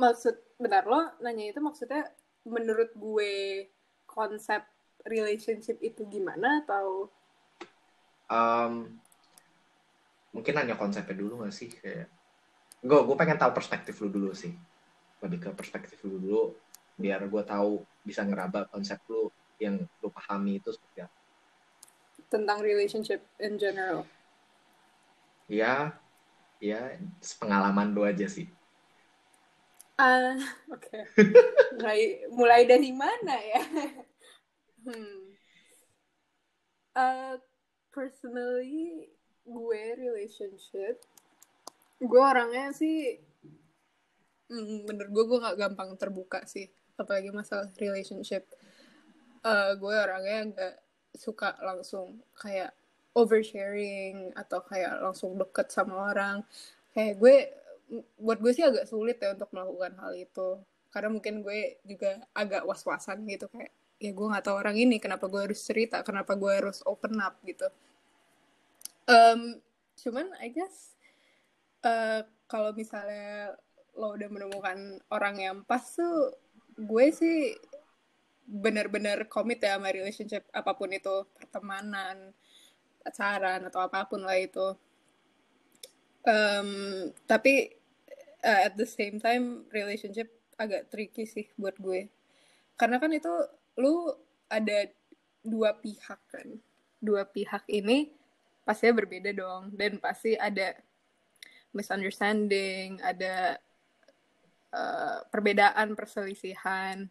maksud benar lo nanya itu maksudnya menurut gue konsep relationship itu gimana atau? Um, mungkin nanya konsepnya dulu gak sih? Kayak gue gue pengen tahu perspektif lu dulu sih. Lebih ke perspektif lu dulu biar gue tahu bisa ngeraba konsep lu yang lu pahami itu seperti apa. Tentang relationship in general. Ya ya pengalaman lu aja sih ah oke okay. mulai dari mana ya hmm. uh, personally gue relationship gue orangnya sih mm, bener gue gue gak gampang terbuka sih apalagi masalah relationship uh, gue orangnya gak suka langsung kayak oversharing atau kayak langsung deket sama orang kayak gue buat gue sih agak sulit ya untuk melakukan hal itu. Karena mungkin gue juga agak was-wasan gitu kayak ya gue nggak tahu orang ini kenapa gue harus cerita? Kenapa gue harus open up? gitu. Um, cuman I guess uh, kalau misalnya lo udah menemukan orang yang pas tuh gue sih bener-bener komit ya sama relationship apa pun itu pertemanan pacaran atau apa pun lah itu. Um, tapi uh, at the same time relationship agak tricky sih buat gue. Karena kan itu lu ada dua pihak kan. Dua pihak ini pastinya berbeda dong. Dan pasti ada misunderstanding ada uh, perbedaan perselisihan.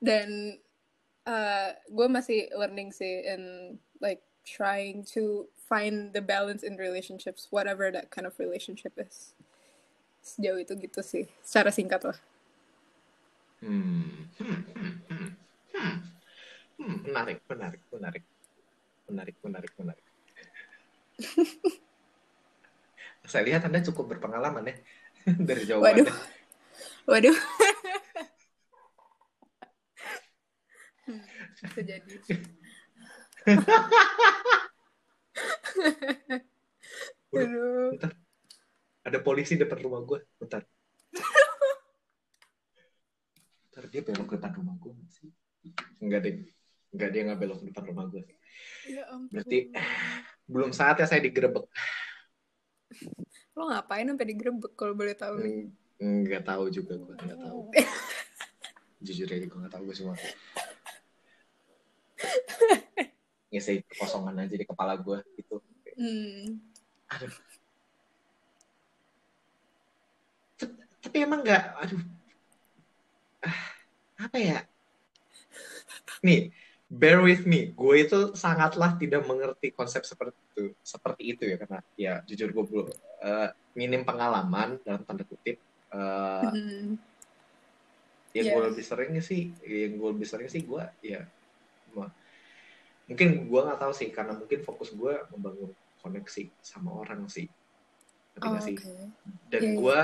Dan uh, gue masih learning sih in like trying to find the balance in relationships whatever that kind of relationship is sejauh itu gitu sih secara singkat lah Hmm. Hmm. Hmm. Hmm. Hmm. Hmm. Menarik, menarik, menarik. Menarik, menarik, menarik. Saya lihat Anda cukup berpengalaman ya dari jawabannya. Waduh. Waduh. hmm, bisa jadi. Ada polisi depan rumah gue. Bentar. Ntar dia belok ke depan rumah gue sih? Enggak deh. Enggak dia nggak belok ke depan rumah gue. Ya ampun. Berarti belum saatnya saya digerebek. Lo ngapain sampai digerebek kalau boleh tahu nih? Enggak tahu juga gue, enggak tahu. Jujur aja gue enggak tahu gue semua. Ngisi kekosongan aja di kepala gue gitu. Hmm. Aduh. Tapi emang enggak, aduh. Ah, apa ya? Nih, bear with me. Gue itu sangatlah tidak mengerti konsep seperti itu, seperti itu ya karena ya jujur gue belum eh, minim pengalaman dalam tanda kutip. Eh, Hmm. yang Iya. gue lebih sering sih yang gue lebih sering sih gue ya mungkin gue nggak tahu sih karena mungkin fokus gue membangun koneksi sama orang sih Ngerti Oh, nggak sih oke. dan iya. gue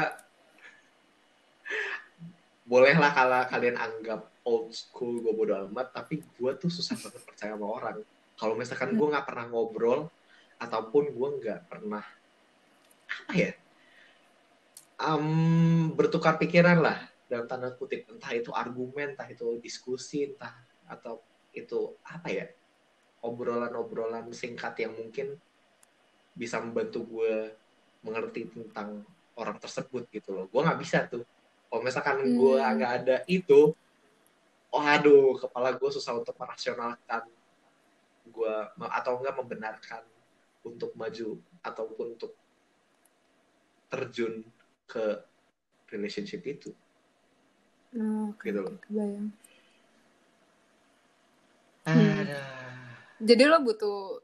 bolehlah kalau kalian anggap old school gue bodo amat tapi gue tuh susah banget percaya sama orang. Kalau misalkan gue nggak pernah ngobrol ataupun gue nggak pernah apa ya? Em, bertukar pikiran lah dalam tanda kutip. Entah itu argumen entah itu diskusi entah atau itu apa ya? Obrolan-obrolan singkat yang mungkin bisa membantu gue mengerti tentang orang tersebut gitu loh. Gue nggak bisa tuh kalau misalkan gue Hmm. nggak ada itu oh aduh kepala gue susah untuk merasionalkan gue atau enggak membenarkan untuk maju ataupun untuk terjun ke relationship itu Oh, Gitu loh. kebayang. Ada. Jadi lo butuh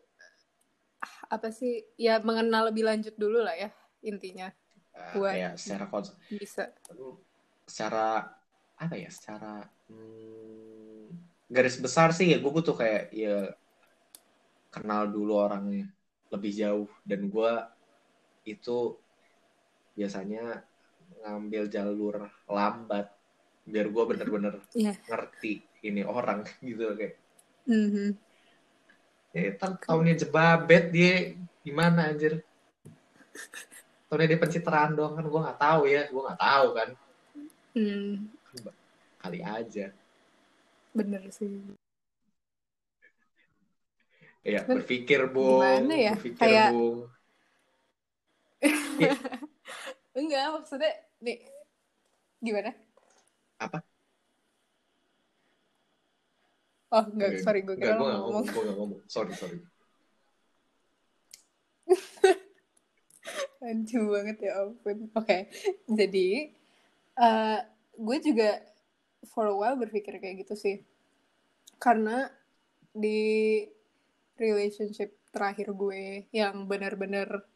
ah, apa sih? Ya mengenal lebih lanjut dulu lah ya intinya Eh, Buat- ya secara kons bisa. Secara apa ya secara hmm, garis besar sih ya gue butuh kayak ya kenal dulu orangnya lebih jauh dan gue itu biasanya ngambil jalur lambat biar gue bener-bener Iya. ngerti ini orang gitu kayak Mhm. ya tar- tahunnya jebabet dia gimana anjir Atau dia pencitraan doang kan gue nggak tahu ya, gue nggak tahu kan. Hmm, Kali aja. bener sih Ya, berpikir, Bung. gimana ya Berpikir, kayak Bung. enggak maksudnya nih gimana Apa? oh enggak Enggak, sorry gue enggak, kira gue lo nggak ngomong ngomong. Gue nggak ngomong. Sorry, sorry. lucu banget ya ampun oke jadi eh gue juga for a while berpikir kayak gitu sih. Karena di relationship terakhir gue yang benar-benar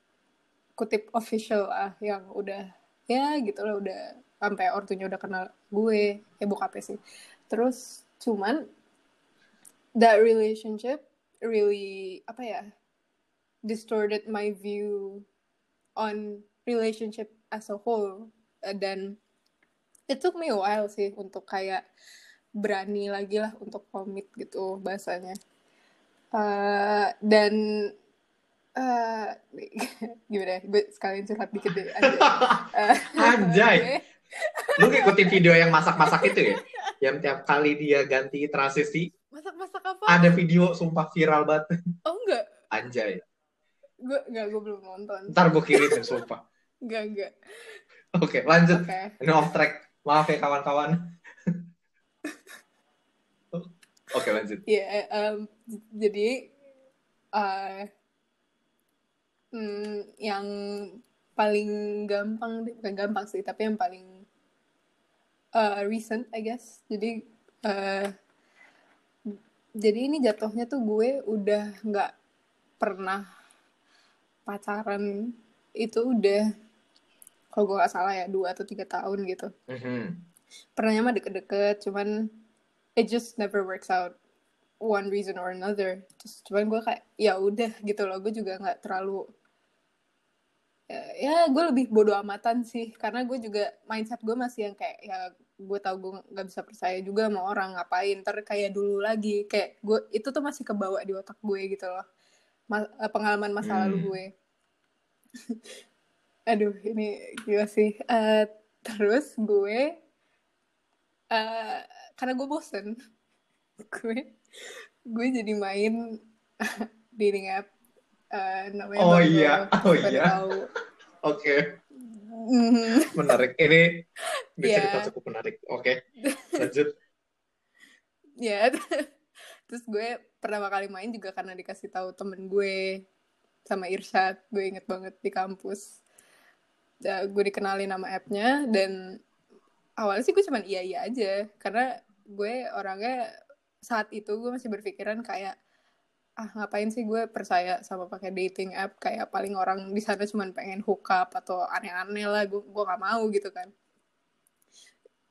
kutip official ah yang udah ya gitu lah udah sampai ortunya udah kenal gue ya bokapnya sih. Terus cuman that relationship really apa ya distorted my view on relationship as a whole. Dan it took me a while sih untuk kayak berani lagi lah untuk komit gitu bahasanya Uh, dan uh, gimana ya gue sekalian curhat dikit deh anjay. Uh, Anjay. Lu ngikutin video yang masak-masak itu ya? Yang tiap kali dia ganti transisi, masak-masak apa ada video sumpah viral banget. oh enggak Anjay. gue enggak gue belum nonton Ntar gue kirimin sumpah. enggak enggak Oke, lanjut. oke Ini off track. Maaf ya kawan-kawan. Oke, lanjut. ya em, jadi eh hmm, yang paling gampang deh, bukan gampang sih tapi yang paling eh, recent I guess jadi eh jadi ini jatuhnya tuh gue udah nggak pernah pacaran itu udah kalau gue nggak salah ya dua atau tiga tahun gitu. Mhm. pernahnya mah deket-deket cuman it just never works out one reason or another. Terus cuman gue kayak ya udah gitu loh gue juga nggak terlalu ya, ya gue lebih bodoh amatan sih. Karena gue juga mindset gue masih yang kayak ya gue tau gue nggak bisa percaya juga sama orang ngapain ntar kayak dulu lagi. Kayak gue itu tuh masih kebawa di otak gue gitu loh. Ma- eh, pengalaman masa lalu Hmm. gue aduh ini gila sih Eh, terus gue eh karena gue bosen gue gue jadi main dating app eh, namanya Oh Bumble. iya, oh iya. tahu. Oke, Mhm. menarik. Ini Iya. cerita cukup menarik. Oke, lanjut. ya terus gue pertama kali main juga karena dikasih tahu temen gue sama Irsyad gue inget banget di kampus Ya, gue dikenalin nama appnya dan awalnya sih gue cuman iya iya aja. Karena gue orangnya saat itu gue masih berpikiran kayak ah ngapain sih gue percaya sama pakai dating app? Kayak paling orang di sana cuman pengen hook up atau aneh-aneh lah gue gue nggak mau gitu kan.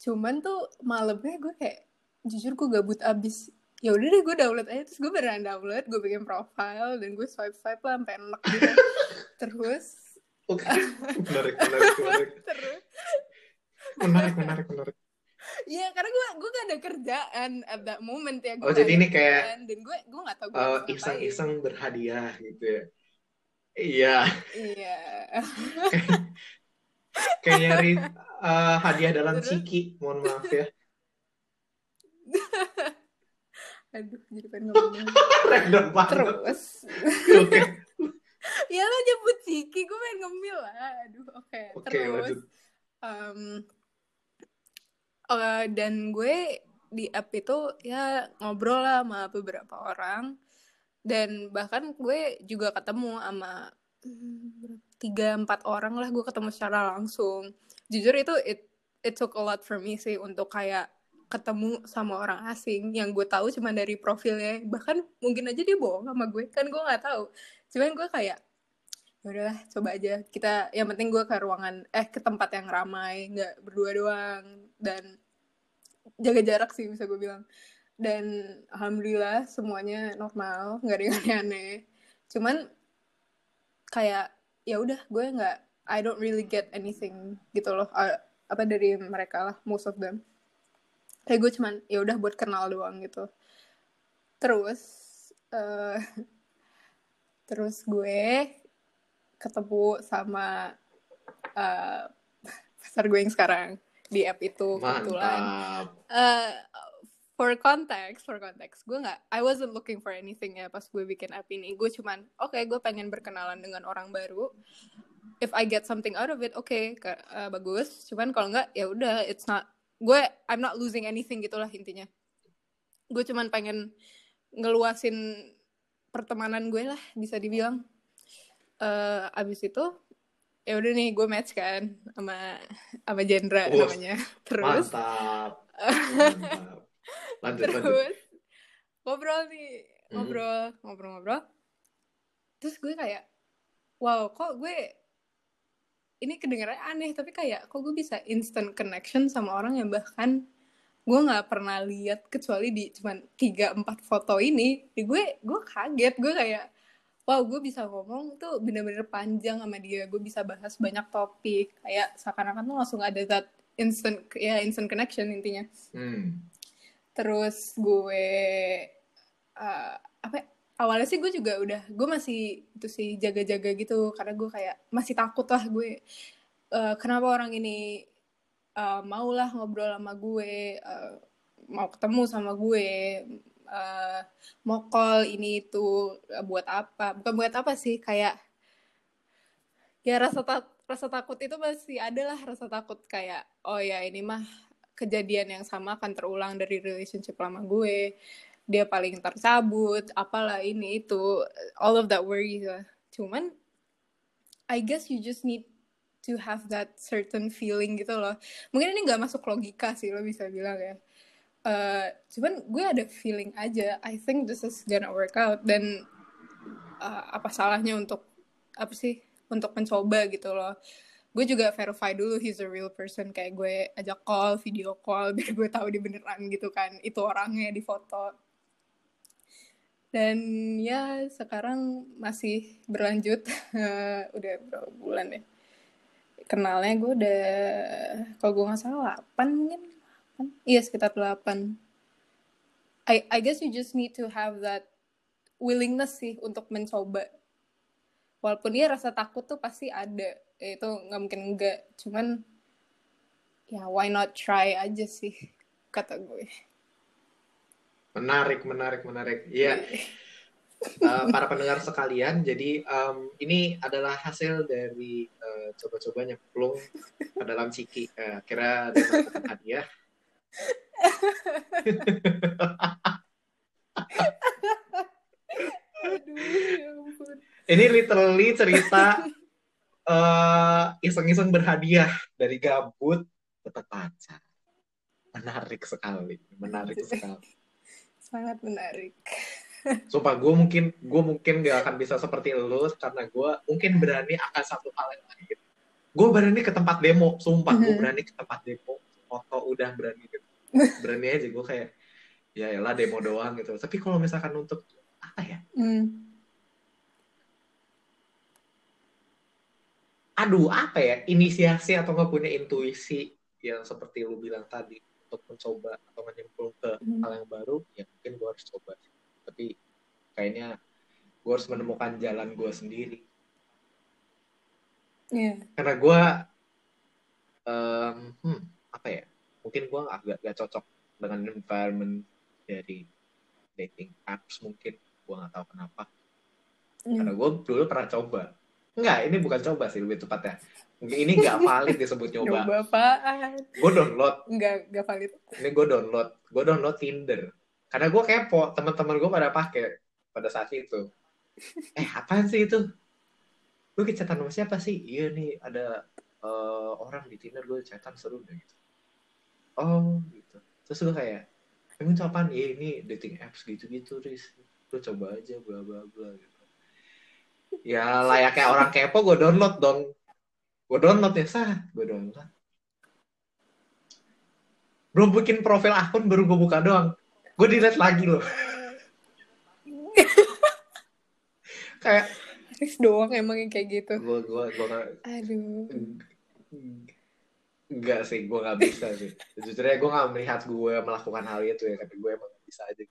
Cuman tuh malamnya gue kayak jujur gue gabut abis. Ya udah deh gue download aja terus gue beneran download gue bikin profile dan gue swipe swipe lah sampai enak gitu. Terus Oke, menarik, menarik, menarik, terus menarik, menarik, menarik. Iya karena gue gue gak ada kerjaan at that moment ya gue Oh, jadi ini kayak, kerjaan, dan gue gue gak tau gue ngapain. iseng-iseng berhadiah gitu ya. Iya, iya kayak nyari eh, hadiah dalam Terus? ciki. Mohon maaf ya. aduh jadi pengen ngomong Random banget. terus Oke, ya lo nyebut Ciki gue pengen ngemil lah. Aduh oke oke, terus lanjut. em, eh, dan gue di app itu ya ngobrol lah sama beberapa orang. Dan bahkan gue juga ketemu sama hmm, tiga empat orang lah gue ketemu secara langsung. Jujur itu it it took a lot for me sih untuk kayak ketemu sama orang asing. Yang gue tahu cuma dari profilnya. Bahkan mungkin aja dia bohong sama gue. Kan gue nggak tahu. Cuman gue kayak ya udahlah coba aja. Kita yang penting gue ke ruangan eh ke tempat yang ramai. Nggak berdua doang. Dan jaga jarak sih bisa gue bilang. Dan alhamdulillah semuanya normal. Nggak ada yang aneh-aneh. Cuman kayak ya udah gue nggak I don't really get anything gitu loh. Apa dari mereka lah most of them kayak gue cuman ya udah buat kenal doang gitu terus eh terus gue ketemu sama uh, pacar gue yang sekarang di app itu kebetulan. Mantap. Uh, for context, for context, gue nggak, I wasn't looking for anything ya pas gue bikin app ini. Gue cuman, oke, okay, gue pengen berkenalan dengan orang baru. If I get something out of it, oke, okay, uh, bagus. Cuman kalau nggak, ya udah, it's not. Gue, I'm not losing anything gitulah intinya. Gue cuman pengen ngeluasin pertemanan gue lah, bisa dibilang. Uh, abis itu, ya udah nih gue match kan sama sama Jendra oh, namanya. Terus. Mantap. mantap lanjut, terus lanjut. ngobrol nih ngobrol hmm. ngobrol ngobrol terus gue kayak wow kok gue ini kedengarannya aneh tapi kayak kok gue bisa instant connection sama orang yang bahkan gue nggak pernah lihat kecuali di cuman tiga empat foto ini. Di gue gue kaget gue kayak wow gue bisa ngomong tuh bener-bener panjang sama dia gue bisa bahas banyak topik. Kayak seakan-akan tuh langsung ada that instant ya instant connection intinya. Hmm. Terus gue uh, apa ya, awalnya sih gue juga udah gue masih itu sih jaga-jaga gitu karena gue kayak masih takut lah gue uh, kenapa orang ini uh, mau lah ngobrol sama gue uh, mau ketemu sama gue uh, mau call ini itu buat apa? Bukan buat apa sih kayak ya rasa tak rasa takut itu masih ada lah rasa takut kayak oh ya ini mah kejadian yang sama akan terulang dari relationship lama gue dia paling tercabut apalah ini itu all of that worry lah cuman I guess you just need to have that certain feeling gitu loh. Mungkin ini nggak masuk logika sih lo bisa bilang ya. Uh, cuman gue ada feeling aja I think this is gonna work out. Dan uh, apa salahnya untuk apa sih untuk mencoba gitu loh. Gue juga verify dulu he's a real person. Kayak gue ajak call video call biar gue tahu di beneran gitu kan. Itu orangnya di foto dan ya sekarang masih berlanjut. Udah berapa bulan ya? Kenalnya gue udah kalau gue nggak salah 8 mungkin 8? iya sekitar 8 I, I guess you just need to have that willingness sih untuk mencoba. Walaupun dia rasa takut tuh pasti ada. Ya itu nggak mungkin enggak cuman ya why not try aja sih kata gue menarik menarik menarik iya uh, para pendengar sekalian jadi um, ini adalah hasil dari uh, coba-coba nyemplung ke dalam ciki uh, kira ada hadiah Aduh, ya ampun. Ini literally cerita uh, iseng-iseng berhadiah dari gabut tetap pacar. Menarik sekali, menarik sekali. Sangat menarik. Sumpah gue mungkin gue mungkin gak akan bisa seperti lu karena gue mungkin berani akan satu hal yang lain. Gue berani ke tempat demo, sumpah gue mhm. berani ke tempat demo, foto udah berani gitu. Berani aja gue kayak ya lah demo doang gitu. Tapi kalau misalkan untuk apa ya? Mm aduh apa ya inisiasi atau nggak punya intuisi yang seperti lu bilang tadi untuk mencoba atau menyemplung ke hmm. hal yang baru ya mungkin gue harus coba tapi kayaknya gue harus menemukan jalan gue sendiri yeah. karena gue um, hmm, apa ya mungkin gue agak gak cocok dengan environment dari dating apps mungkin gue nggak tahu kenapa mm. karena gue dulu pernah coba Enggak, ini bukan coba sih lebih tepatnya. Ini nggak valid disebut nyoba. Nyoba apaan? Gue download. Enggak, nggak valid. Ini gue download. Gue download Tinder. Karena gue kepo, teman-teman gue pada pakai pada saat itu. Eh, apaan sih itu? Gue kecatan sama siapa sih? Iya nih, ada uh, orang di Tinder gue chatan seru deh gitu. Oh, gitu. Terus gue kayak, emang itu apaan? Iya, ini dating apps gitu-gitu, Riz. Lu coba aja, bla bla bla gitu ya layaknya orang kepo gue download dong. Gue download ya sah. Gue download belum bikin profil akun baru gue buka doang. Gue delete lagi loh. Kayak Aris doang emang yang kayak gitu. Gue gue gue aduh. Enggak sih, gue gak bisa sih. Jujurnya gue gak melihat gue melakukan hal itu ya, tapi gue emang gak bisa aja.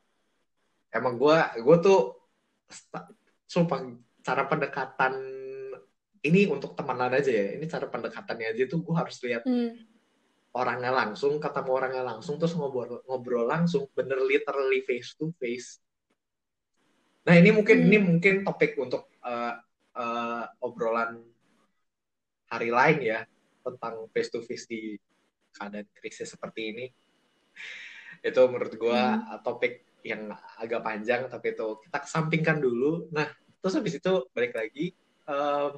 Emang gue, gue tuh, sumpah cara pendekatan ini untuk temenan aja ya. Ini cara pendekatannya aja tuh gue harus lihat Hmm. orangnya langsung ketemu orangnya langsung terus ngobrol ngobrol langsung bener literally face to face. Nah ini mungkin Hmm. ini mungkin topik untuk eh, eh, obrolan hari lain ya tentang face to face di keadaan krisis seperti ini. Itu menurut gua topik yang agak panjang tapi itu kita kesampingkan dulu. Nah terus habis itu balik lagi em,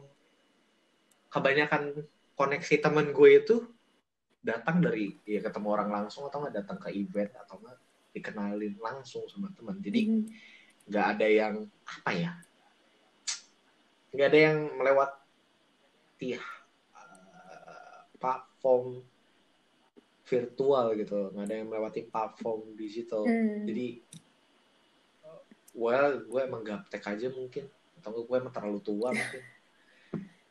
kebanyakan koneksi temen gue itu datang dari ya ketemu orang langsung atau nggak datang ke event atau nggak dikenalin langsung sama teman jadi Hmm. nggak ada yang apa ya nggak ada yang melewati uh, platform virtual gitu nggak ada yang melewati platform digital Hmm. jadi well gue emang gaptek aja mungkin. Atau gue emang terlalu tua mungkin.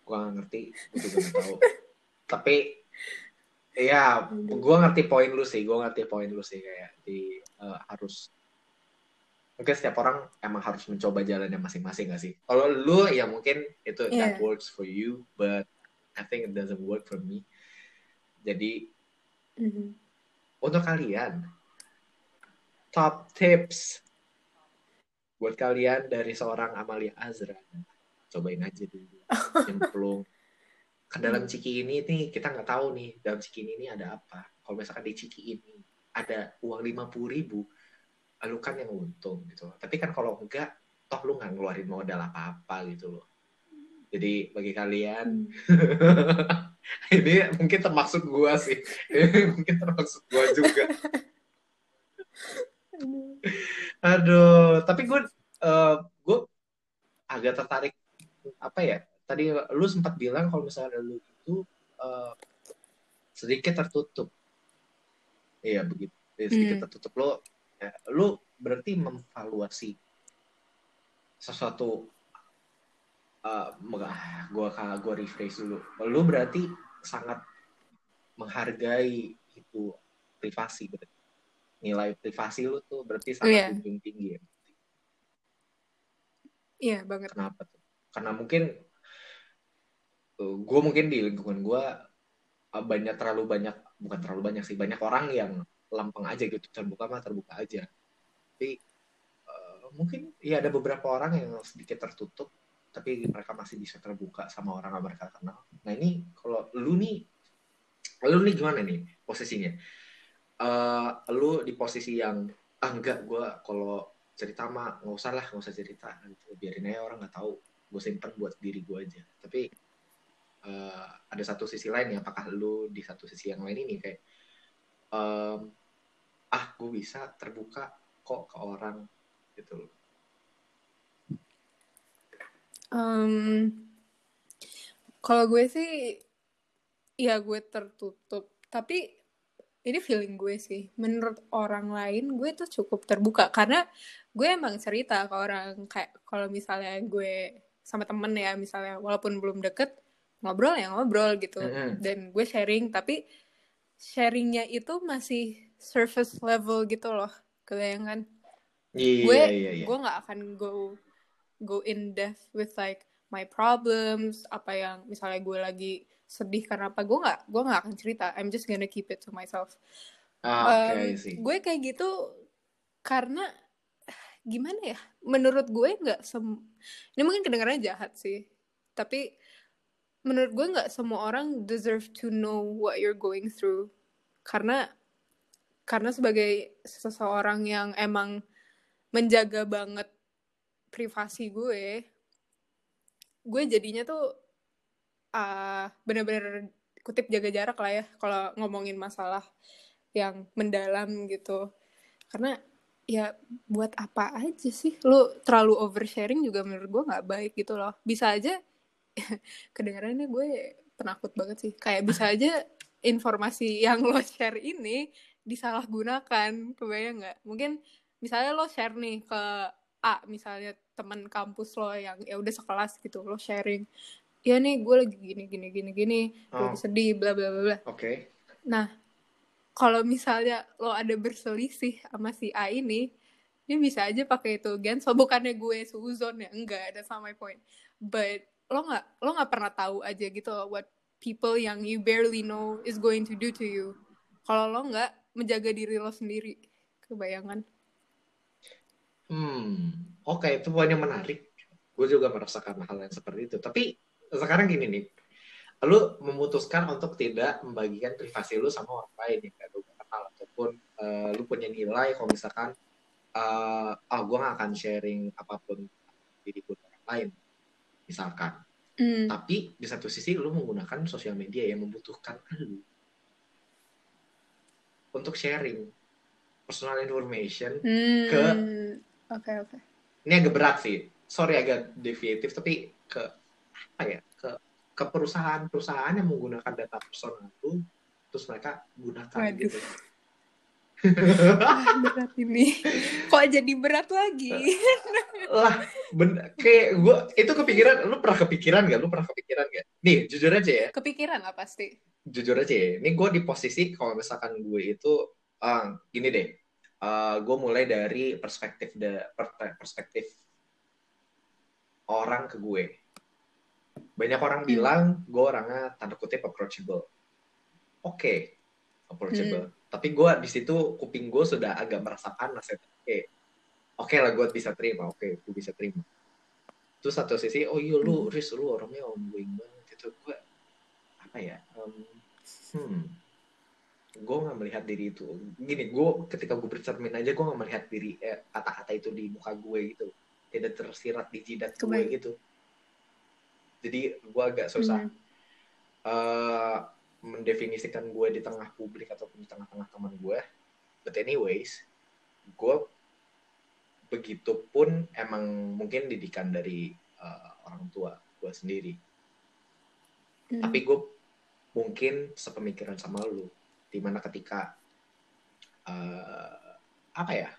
Gue nggak ngerti gue juga nggak tahu. Tapi ya gue ngerti poin lu sih gue ngerti poin lu sih kayak di uh, harus mungkin setiap orang emang harus mencoba jalannya masing-masing gak sih? Kalau lu ya mungkin itu that Yeah. works for you but I think it doesn't work for me. Jadi Mhm. untuk kalian top tips buat kalian dari seorang Amalia Azra cobain aja dulu nyemplung ke dalam ciki ini nih kita nggak tahu nih dalam ciki ini ada apa. Kalau misalkan di ciki ini ada uang lima puluh ribu lu kan yang untung gitu tapi kan kalau enggak toh lu nggak ngeluarin modal apa-apa gitu loh. Jadi bagi kalian Hmm. ini mungkin termasuk gua sih. Ini mungkin termasuk gua juga. Aduh, tapi gue gue agak tertarik apa ya? Tadi lu sempat bilang kalau misalnya lu itu eh, sedikit tertutup. Iya begitu. Eh, Sedikit Hmm. tertutup lo, ya, lu berarti memvaluasi sesuatu. eh gue gue rephrase dulu. Lu berarti sangat menghargai itu privasi berarti. Nilai privasi lu tuh berarti sangat Iya. junjung tinggi ya. Iya banget. Kenapa tuh? Karena mungkin gue mungkin di lingkungan gue banyak terlalu banyak bukan terlalu banyak sih banyak orang yang lempeng aja gitu terbuka mah terbuka aja. Tapi eh, mungkin ya ada beberapa orang yang sedikit tertutup tapi mereka masih bisa terbuka sama orang yang mereka kenal. Nah ini kalau lu nih lu nih gimana nih posisinya? Eh lu di posisi yang ah enggak gue kalau cerita mah nggak usah lah nggak usah cerita. Biarin aja orang nggak tahu. Gue simpen buat diri gue aja. Tapi eh, ada satu sisi lain ya apakah lu di satu sisi yang lain ini kayak em, ah gue bisa terbuka kok ke orang gitu loh. Em, kalau gue sih, ya gue tertutup. Tapi ini feeling gue sih. Menurut orang lain, gue tuh cukup terbuka. Karena gue emang cerita ke orang. Kayak kalau misalnya gue sama temen ya, misalnya walaupun belum deket, ngobrol ya ngobrol gitu. Mm-mm. Dan gue sharing, tapi sharingnya itu masih surface level gitu loh. Kebayangkan? iya gue iya iya gue nggak akan go go in depth with like my problems apa yang misalnya gue lagi sedih karena apa gue nggak gue nggak akan cerita. I'm just gonna keep it to myself. Ah, oke Um, sih gue kayak gitu karena gimana ya menurut gue nggak sem ini mungkin kedengarannya jahat sih tapi menurut gue nggak semua orang deserve to know what you're going through. Karena karena sebagai seseorang yang emang menjaga banget privasi gue gue jadinya tuh ah bener-bener kutip jaga jarak lah ya kalau ngomongin masalah yang mendalam gitu. Karena ya buat apa aja sih? Lu terlalu oversharing juga menurut gue nggak baik gitu loh. Bisa aja kedengarannya gue penakut banget sih. Kayak bisa aja informasi yang lo share ini disalahgunakan. Kebayang nggak? Mungkin misalnya lo share nih ke A misalnya teman kampus lo yang ya udah sekelas gitu lo sharing ya nih gue lagi gini gini gini gini Oh. lagi sedih bla bla bla bla oke Nah, kalau misalnya lo ada berselisih sama si A ini, dia bisa aja pakai itu Genso. Bukannya gue suzon ya, enggak, not my point. But lo nggak lo nggak pernah tahu aja gitu loh what people yang you barely know is going to do to you kalau lo nggak menjaga diri lo sendiri kebayangan Hmm, oke itu poin yang menarik. Gue juga merasakan hal yang seperti itu. Tapi sekarang gini nih, lu memutuskan untuk tidak membagikan privasi lu sama orang lain yang gak lu kenal ataupun uh, lu punya nilai kalau misalkan uh, oh gue gak akan sharing apa pun diri gue orang lain misalkan. Hmm. tapi di satu sisi lu menggunakan sosial media yang membutuhkan lu untuk sharing personal information Hmm, Ke- oke oke. Ini agak berat sih. Sorry agak deviatif tapi ke apa ya ke ke perusahaan-perusahaan yang menggunakan data personal lu terus mereka gunakan Waduh. gitu. Ah, berat ini. Kok jadi berat lagi? Lah ben kayak gue itu kepikiran lu pernah kepikiran gak lu pernah kepikiran gak nih jujur aja ya. Kepikiran lah pasti. Jujur aja ya ini gue di posisi kalau misalkan gue itu ah, gini deh. Gue mulai dari perspektif per- perspektif orang ke gue banyak orang Hmm. bilang gue orangnya tanda kutip approachable. Oke approachable. Tapi gue di situ kuping gue sudah agak merasa panas ya. Oke. Oke lah gue bisa terima. Oke gue bisa terima. Terus satu sisi oh iya lu Hmm. Riz lu orangnya ongoing banget. Itu gue apa ya em, hmm. Gue nggak melihat diri itu. Gini gue ketika gue bercermin aja gue nggak melihat diri eh, kata-kata itu di muka gue gitu. Tidak tersirat di jidat gue gitu jadi gue agak susah Hmm. eh, mendefinisikan gue di tengah publik ataupun di tengah-tengah teman gue but anyways gue begitu pun emang mungkin didikan dari eh, orang tua gue sendiri Hmm. tapi gue mungkin sepemikiran sama lu di mana ketika eh, apa ya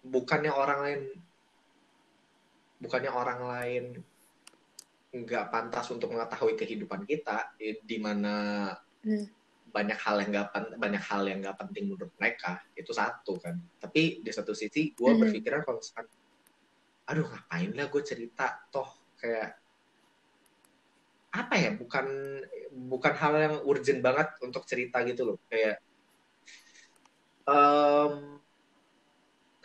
bukannya orang lain bukannya orang lain nggak pantas untuk mengetahui kehidupan kita di, mana Hmm. banyak hal yang nggak banyak hal yang nggak penting menurut mereka itu satu kan tapi di satu sisi gue Mhm. berpikiran kalau misalkan aduh ngapain lah gue cerita toh kayak apa ya bukan bukan hal yang urgent banget untuk cerita gitu loh kayak em,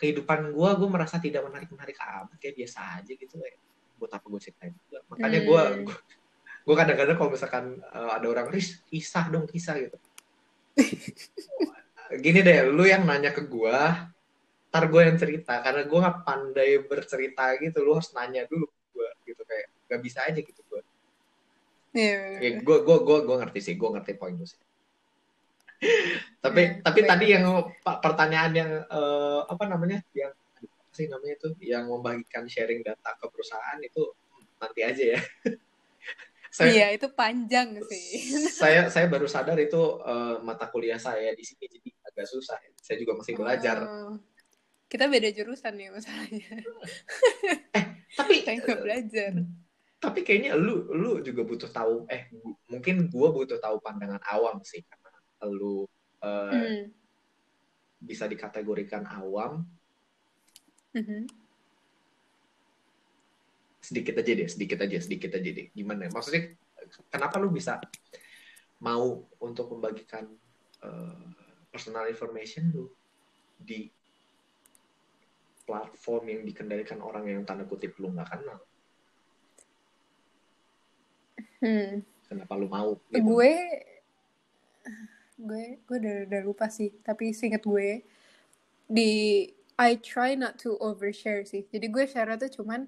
kehidupan gue gue merasa tidak menarik menarik amat kayak biasa aja gitu ya buat apa gue ceritain juga makanya gue Hmm. gue gue kadang-kadang kalau misalkan eh, ada orang ris kisah dong kisah gitu. Gini deh lu yang nanya ke gue ntar gue yang cerita. Karena gue nggak pandai bercerita gitu lu harus nanya dulu ke gue gitu. Kayak gak bisa aja gitu gue Iya, ya, gue gue gue gue ngerti sih gue ngerti poin lu sih. Tapi Ya, tapi baik. tadi yang pertanyaan yang eh, apa namanya yang sih namanya itu yang membagikan sharing data ke perusahaan itu nanti aja ya saya Iya, itu panjang sih. saya saya baru sadar itu eh, mata kuliah saya di sini jadi agak susah saya juga masih belajar Oh. Kita beda jurusan ya masalahnya. tapi Saya nggak belajar. tapi kayaknya lu lu juga butuh tahu eh mungkin gua butuh tahu pandangan awam sih karena lu eh, Hmm. bisa dikategorikan awam Mhm. sedikit aja deh sedikit aja sedikit aja deh gimana ya? maksudnya kenapa lu bisa mau untuk membagikan eh, personal information lu di platform yang dikendalikan orang yang tanda kutip lu nggak kenal Hmm. kenapa lu mau gitu? Gue gue gue udah, udah lupa sih, tapi seinget gue di I try not to overshare sih. Jadi gue share tuh cuman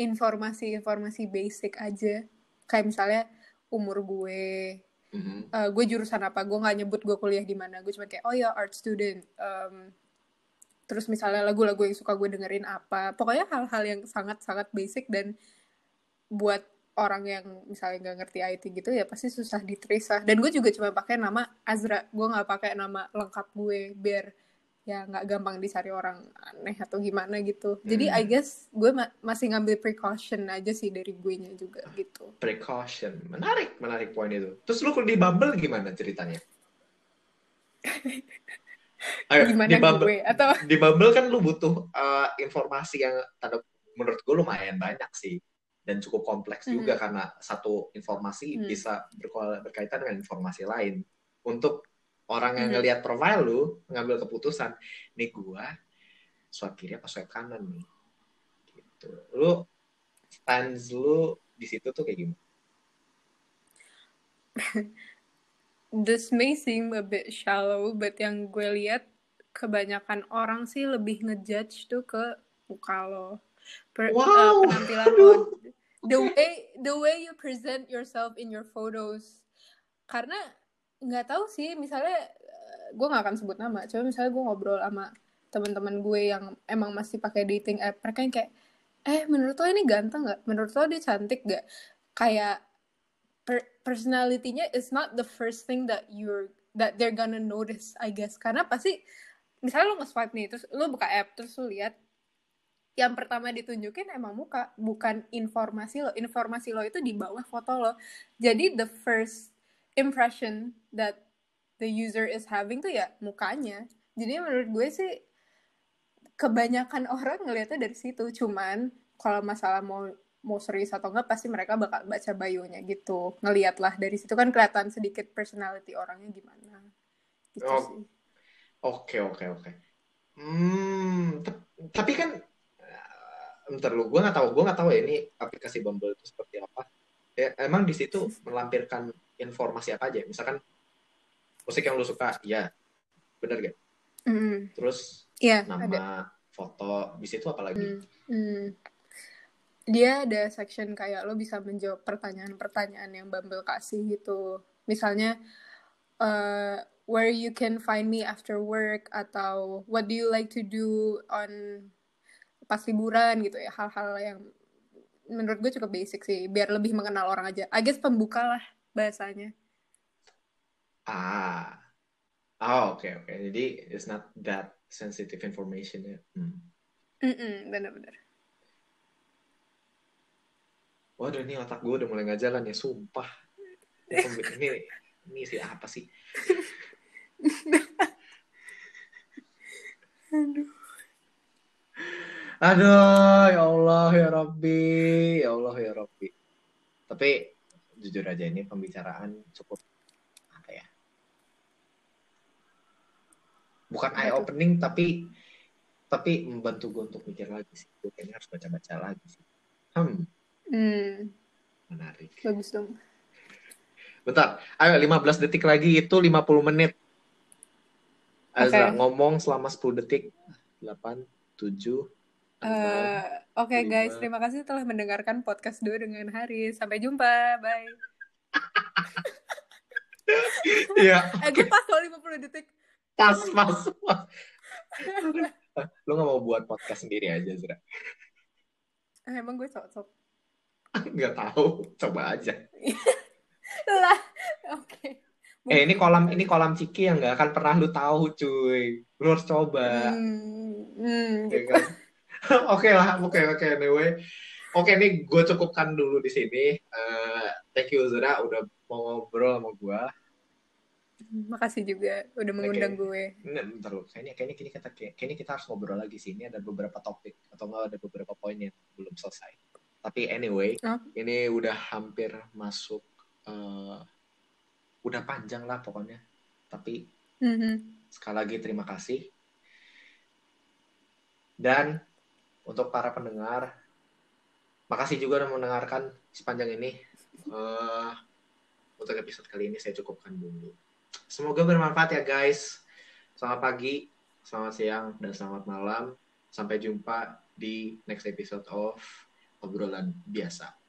informasi-informasi basic aja. Kayak misalnya umur gue, Mhm. eh, gue jurusan apa, gue nggak nyebut gue kuliah di mana. Gue cuma kayak oh ya art student. Em, terus misalnya lagu-lagu yang suka gue dengerin apa. Pokoknya hal-hal yang sangat-sangat basic dan buat orang yang misalnya nggak ngerti IT gitu ya pasti susah lah. Dan gue juga cuma pakai nama Azra. Gue nggak pakai nama lengkap gue biar ya nggak gampang dicari orang aneh atau gimana gitu. Jadi Hmm. I guess gue ma- masih ngambil precaution aja sih dari gue nya juga gitu. precaution menarik menarik poin itu terus lu di Bumble gimana ceritanya Ayo, Gimana di Bumble, gue atau di Bumble kan lu butuh uh, informasi yang tanda menurut gue lumayan banyak sih dan cukup kompleks Mhm. juga karena satu informasi Hmm. bisa berkaitan dengan informasi lain. Untuk orang yang Mhm. ngelihat profile lu ngambil keputusan, nih gua swipe kiri apa swipe kanan nih. Gitu. Lu stance lu di situ tuh kayak gimana? This may seem a bit shallow, but yang gue lihat kebanyakan orang sih lebih ngejudge tuh ke muka lo, per, Wow. uh, penampilan lo, the way the way you present yourself in your photos. Karena nggak tahu sih, misalnya uh, gue nggak akan sebut nama, coba misalnya gue ngobrol sama teman-teman gue yang emang masih pakai dating app, mereka yang kayak, eh menurut lo ini ganteng nggak? Menurut lo dia cantik nggak? Kayak per- personality-nya is not the first thing that you're that they're gonna notice I guess karena pasti misalnya lo nge-swipe nih terus lo buka app terus lo lihat yang pertama ditunjukin emang muka bukan informasi lo informasi lo itu di bawah foto lo jadi the first impression that the user is having tuh ya mukanya jadi menurut gue sih kebanyakan orang ngelihatnya dari situ cuman kalau masalah mau mau serius atau enggak pasti mereka bakal baca bio-nya gitu ngeliat lah dari situ kan kelihatan sedikit personality orangnya gimana gitu Oh. sih Oke oke oke. Hmm, tapi kan, eh, bentar lu, gue nggak tahu, gue nggak tahu ya ini aplikasi Bumble itu seperti apa. Ya, emang di situ melampirkan informasi apa aja? Misalkan musik yang lu suka, ya, bener gak? Mm, Terus iya nama, ada foto, di situ apa lagi? Hmm, hmm. dia ada section kayak lo bisa menjawab pertanyaan-pertanyaan yang Bumble kasih gitu misalnya uh, where you can find me after work atau what do you like to do on pas liburan gitu ya hal-hal yang menurut gue cukup basic sih biar lebih mengenal orang aja I guess pembuka lah bahasanya Ah, oh oke oke. Jadi it's not that sensitive information ya. Hmm. Mm-mm, bener-bener Waduh ini otak gue udah mulai nggak jalan ya, sumpah. Ini ini, ini sih apa sih? aduh Aduh, ya Allah ya Rabbi, ya Allah ya Rabbi. Tapi jujur aja ini pembicaraan cukup apa ya? Bukan Apa eye opening tapi tapi membantu gue untuk mikir lagi sih. Gue kayaknya harus baca-baca lagi sih. Hmm, hmm, menarik. bagus dong Bentar, ayo 15 detik lagi itu 50 menit. Azra Oke. ngomong selama 10 detik. 8, 7, Eh, Oke lima. guys, terima kasih telah mendengarkan podcast dua dengan Haris. Sampai jumpa, bye. Iya, Eh, gue pas loh 50 detik. pas, pas, pas. Lu gak mau buat podcast sendiri aja, Zra? Eh, emang gue cocok. Gak tahu, coba aja. Lah, oke. Eh, ini kolam ini kolam ciki yang gak akan pernah lu tahu, cuy. Lu harus coba. Hmm, hmm, Ya gitu. kan? Oke lah, oke oke anyway. Oke nih gue cukupkan dulu di sini. Eh, thank you Zura udah mau ngobrol sama gue. Makasih juga udah mengundang gue. Ini bentar lu, kayaknya kayaknya kayaknya kita kayaknya kita harus ngobrol lagi sih. Ini ada beberapa topik atau enggak ada beberapa poin yang belum selesai. Tapi anyway, Oh. ini udah hampir masuk eh, udah panjang lah pokoknya. Tapi Mhm. sekali lagi terima kasih. Dan untuk para pendengar, makasih juga udah mendengarkan sepanjang ini. Eh, untuk episode kali ini saya cukupkan dulu. Semoga bermanfaat ya guys. Selamat pagi, selamat siang, dan selamat malam. Sampai jumpa di next episode of obrolan biasa.